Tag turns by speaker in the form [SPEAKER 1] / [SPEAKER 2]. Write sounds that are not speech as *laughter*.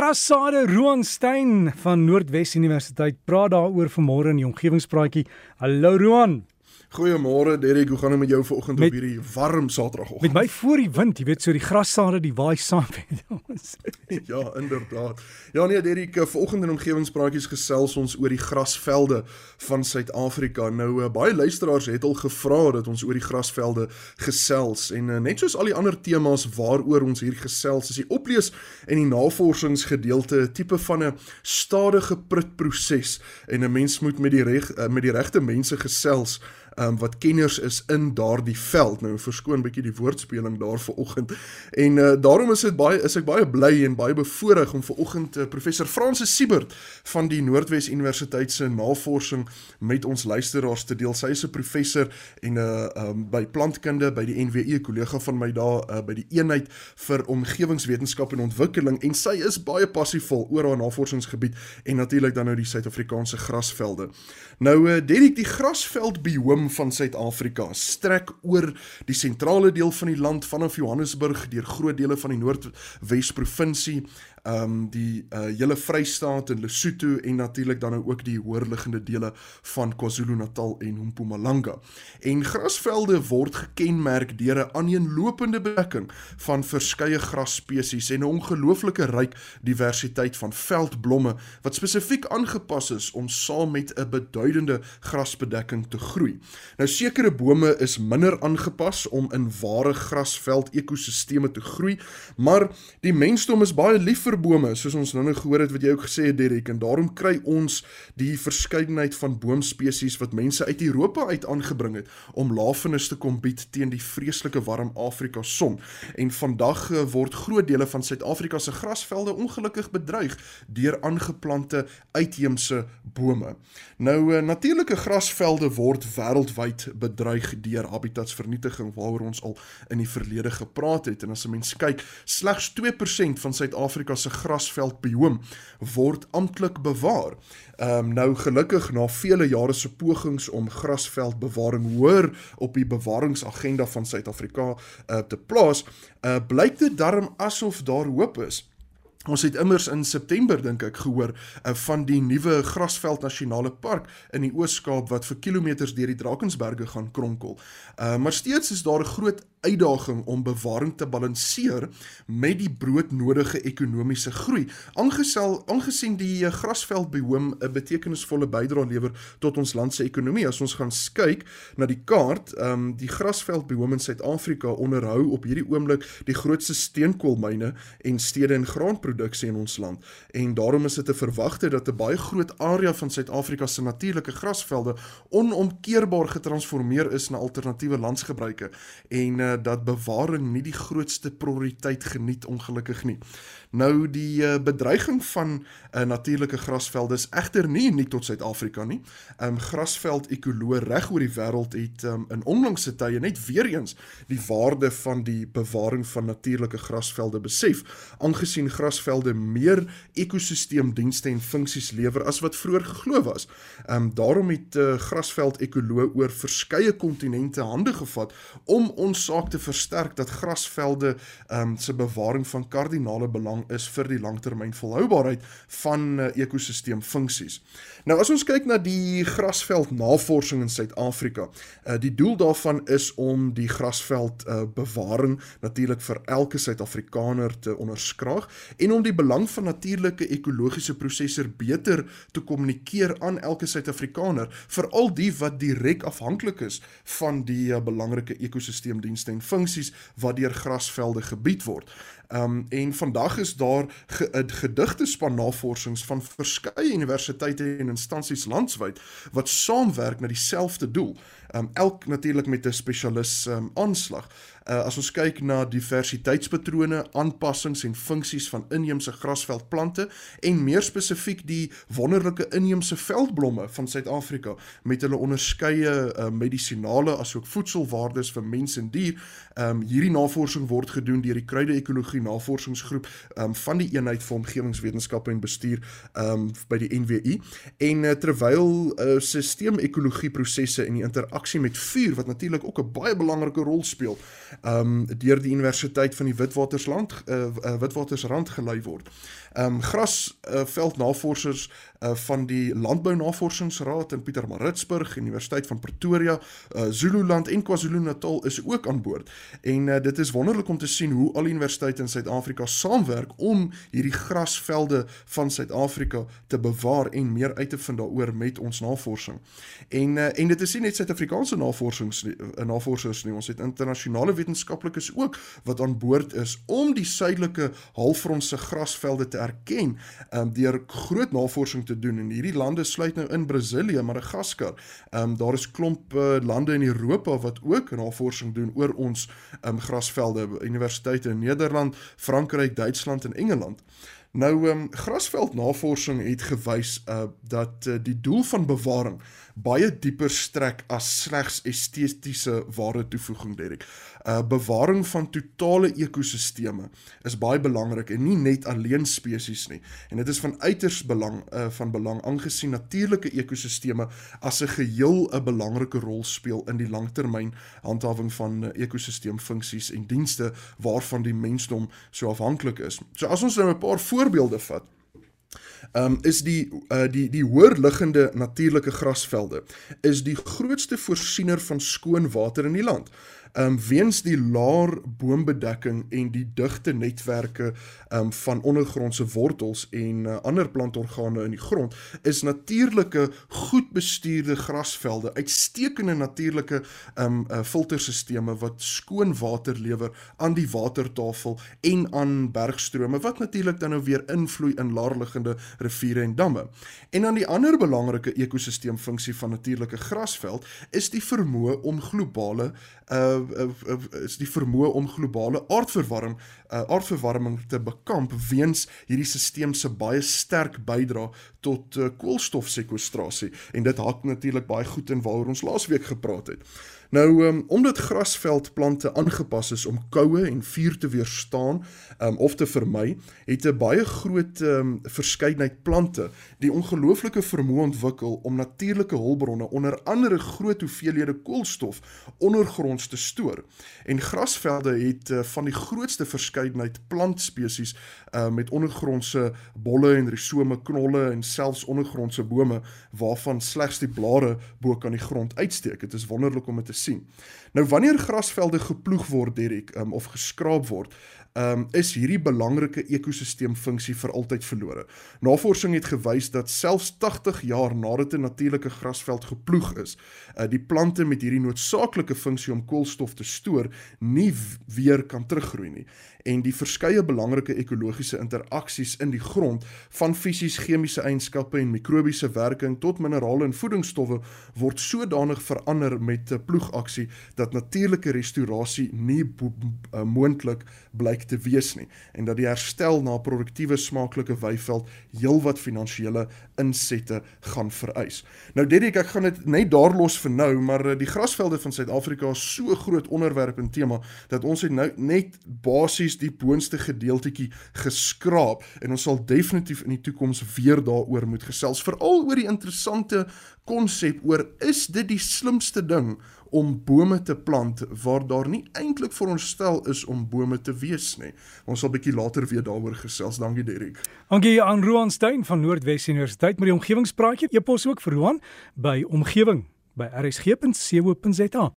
[SPEAKER 1] Grassade Roanstein van Noordwes Universiteit praat daaroor vanmôre in die omgewingspraatjie. Hallo Roan.
[SPEAKER 2] Goeiemôre Derek, hoe gaan dit met jou vanoggend op hierdie warm Saterdagoggend?
[SPEAKER 1] Met my voor die wind, jy weet, so die grassade die waai saam met *laughs*
[SPEAKER 2] ons. *laughs* ja, inderdaad. Ja nee Derek, eh, vanoggend in omgewingspraatjies gesels ons oor die grasvelde van Suid-Afrika. Nou uh, baie luisteraars het al gevra dat ons oor die grasvelde gesels en uh, net soos al die ander temas waaroor ons hier gesels, is die oplees en die navorsingsgedeelte 'n tipe van 'n stadige prutproses en 'n mens moet met die reg met die regte mense gesels um, wat kenners is in daardie veld. Nou verskoon bietjie die woordspeling daar vanoggend. En uh, daarom is dit baie is ek baie bly en baie bevoorreg om vanoggend uh, professor Francis Siebert van die Noordwes Universiteit se navorsing met ons luisteraars te deel. Sy is 'n professor en 'n uh, um, by plantkunde by die NWE kollega van my daar uh, by die eenheid vir omgewingswetenskap en ontwikkeling en sy is baie passievol oor haar navorsingsgebied en natuurlik dan nou die Suid-Afrikaanse grasvelde. Nou uh, Derek die grasveld biome van Suid-Afrika strek oor die sentrale deel van die land vanaf Johannesburg deur groot dele van die Noordwes provinsie ehm um, die uh, hele Vrystaat en Lesotho en natuurlik dan nou ook die hoërliggende dele van KwaZulu-Natal en Mpumalanga. En grasvelde word gekenmerk deur 'n aaneenlopende bedekking van verskeie grasspesies en 'n ongelooflike ryk diversiteit van veldblomme wat spesifiek aangepas is om saam met 'n beduidende grasbedekking te groei. Nou sekere bome is minder aangepas om in ware grasveld ekosisteme te groei, maar die mensdom is baie lief vir bome, soos ons nou nou gehoor het wat jy ook gesê het Derek, en daarom kry ons die verskeidenheid van boomspesies wat mense uit Europa uit aangebring het om lafenis te kom bied teen die vreeslike warm Afrika son. En vandag eh, word groot dele van Suid-Afrika se grasvelde ongelukkig bedreig deur aangeplante uitheemse bome. Nou eh, natuurlike grasvelde word wêreldwyd bedreig deur habitatsvernietiging waaroor ons al in die verlede gepraat het en as 'n mens kyk, slegs 2% van Suid-Afrika se grasveld bioom word amptelik bewaar. Ehm um, nou gelukkig na vele jare se pogings om grasveldbewaring hoër op die bewaringsagenda van Suid-Afrika uh, te plaas, uh, blyk dit darm asof daar hoop is. Ons het immers in September dink ek gehoor uh, van die nuwe Grasveld Nasionale Park in die Oos-Kaap wat vir kilometers deur die Drakensberge gaan kronkel. Uh, maar steeds is daar 'n groot uitdaging om bewaring te balanseer met die broodnodige ekonomiese groei. Aangesel aangesien die eh, grasveldbehoom 'n betekenisvolle bydrae lewer tot ons land se ekonomie. As ons gaan kyk na die kaart, ehm um, die grasveldbehoom in Suid-Afrika onderhou op hierdie oomblik die grootste steenkoolmyne en stede en graanproduksie in ons land. En daarom is dit te verwagte dat 'n baie groot area van Suid-Afrika se natuurlike grasvelde onomkeerbaar getransformeer is na alternatiewe landsgebruike en uh, dat bewaring nie die grootste prioriteit geniet ongelukkig nie. Nou die uh, bedreiging van uh, natuurlike grasvelde is egter nie uniek tot Suid-Afrika nie. Ehm um, grasveld ekoloë reg oor die wêreld het um, in onlangse tye net weer eens die waarde van die bewaring van natuurlike grasvelde besef, aangesien grasvelde meer ekosisteemdienste en funksies lewer as wat vroeër geglo was. Ehm um, daarom het uh, grasveld ekoloë oor verskeie kontinente hande gevat om ons saak te versterk dat grasvelde ehm um, se bewaring van kardinale belang belang is vir die langtermyn volhoubaarheid van uh, ekosisteemfunksies. Nou as ons kyk na die grasveld navorsing in Suid-Afrika, uh, die doel daarvan is om die grasveld uh, bewaring natuurlik vir elke Suid-Afrikaner te onderskraag en om die belang van natuurlike ekologiese prosesse beter te kommunikeer aan elke Suid-Afrikaner, veral die wat direk afhanklik is van die uh, belangrike ekosisteemdienste en funksies wat deur grasvelde gebied word. Um en vandag is daar 'n ge, gedigte span navorsings van verskeie universiteite en instansies landwyd wat saamwerk met dieselfde doel. Um elk natuurlik met 'n spesialis um aanslag. Uh, as ons kyk na diversiteitspatrone, aanpassings en funksies van inheemse grasveldplante en meer spesifiek die wonderlike inheemse veldblomme van Suid-Afrika met hulle onderskeie uh, medisinale asook voedselwaardes vir mens en dier. Um hierdie navorsing word gedoen deur die Kruide-ekologie Navorsingsgroep um van die eenheid vir omgewingswetenskappe en bestuur um by die NWI en uh, terwyl uh, sisteemekologie prosesse en die interaksie met vuur wat natuurlik ook 'n baie belangrike rol speel um deur die Universiteit van die Witwatersrand uh, Witwatersrand gelei word. Um grasveldnavorsers uh, uh, van die Landbou Navorsingsraad in Pietermaritzburg, Universiteit van Pretoria, uh, Zululand en KwaZulu-Natal is ook aan boord. En uh, dit is wonderlik om te sien hoe al universiteite in Suid-Afrika saamwerk om hierdie grasvelde van Suid-Afrika te bewaar en meer uit te vind daaroor met ons navorsing. En uh, en dit is nie net Suid-Afrikaanse navorsings navorsers nie, ons het internasionale wetenskaplikes ook wat aan boord is om die suidelike halfrond se grasvelde te erken um, deur groot navorsing te doen en hierdie lande sluit nou in Brasilië, Madagaskar. Ehm um, daar is klomp uh, lande in Europa wat ook navorsing doen oor ons ehm um, grasvelde, universiteite in Nederland, Frankryk, Duitsland en Engeland. Nou ehm um, grasveldnavorsing het gewys uh, dat uh, die doel van bewaring baie dieper strek as slegs estetiese waarde toevoeging Derek. Uh bewaring van totale ekosisteme is baie belangrik en nie net alleen spesies nie. En dit is van uiters belang uh van belang aangesien natuurlike ekosisteme as 'n geheel 'n belangrike rol speel in die langtermyn handhawing van uh, ekosisteemfunksies en dienste waarvan die mensdom so afhanklik is. So as ons nou 'n paar voorbeelde vat um, is die uh, die die hoër liggende natuurlike grasvelde is die grootste voorsiener van skoon water in die land um weens die laer boombedekking en die digte netwerke um van ondergrondse wortels en uh, ander plantorgane in die grond is natuurlike goed bestuurde grasvelde uitstekende natuurlike um uh, filterstelsels wat skoon water lewer aan die watertafel en aan bergstrome wat natuurlik dan nou weer invloei in laerliggende riviere en damme. En dan die ander belangrike ekosisteemfunksie van natuurlike grasveld is die vermoë om globale uh uh, uh, is die vermoë om globale aardverwarming uh, aardverwarming te bekamp weens hierdie stelsel se baie sterk bydra tot uh, koolstofsekwestrasie en dit hak natuurlik baie goed in waaroor ons laasweek gepraat het. Nou um, omdat grasveldplante aangepas is om koue en vuur te weerstaan um, of te vermy, het 'n baie groot um, verskeidenheid plante die ongelooflike vermoë ontwikkel om natuurlike hulpbronne onder andere groot hoeveelhede koolstof ondergronds te stoor. En grasvelde het uh, van die grootste verskeidenheid plantspesies uh, met ondergrondse bolle en risome knolle en selfs ondergrondse bome waarvan slegs die blare bo kan die grond uitsteek. Dit is wonderlik om dit te sien. Nou wanneer grasvelde geploeg word Derek um, of geskraap word, um, is hierdie belangrike ekosisteemfunksie vir altyd verlore. Navorsing het gewys dat selfs 80 jaar nadat 'n natuurlike grasveld geploeg is, uh, die plante met hierdie noodsaaklike funksie om koolstof te stoor nie weer kan teruggroei nie en die verskeie belangrike ekologiese interaksies in die grond van fisies-chemiese eienskappe en mikrobiese werking tot minerale en voedingsstowwe word sodanig verander met 'n ploegaksie dat natuurlike restaurasie nie uh, moontlik blyk te wees nie en dat die herstel na 'n produktiewe smaaklike weiveld heelwat finansiële insette gaan vereis. Nou Dedrik, ek gaan dit net daar los vir nou, maar eh, die grasvelde van Suid-Afrika is so groot onderwerp en tema dat ons het nou net basies die boonste gedeeltetjie geskraap en ons sal definitief in die toekoms weer daaroor moet gesels veral oor die interessante konsep oor is dit die slimste ding om bome te plant waar daar nie eintlik veronderstel is om bome te wees nie. Ons sal bietjie later weer daaroor gesels. Dankie Derek.
[SPEAKER 1] Dankie aan Roan Stein van Noordwes Universiteit met die omgewingspraatjie. Jy pos ook vir Roan by omgewing by rsg.co.za.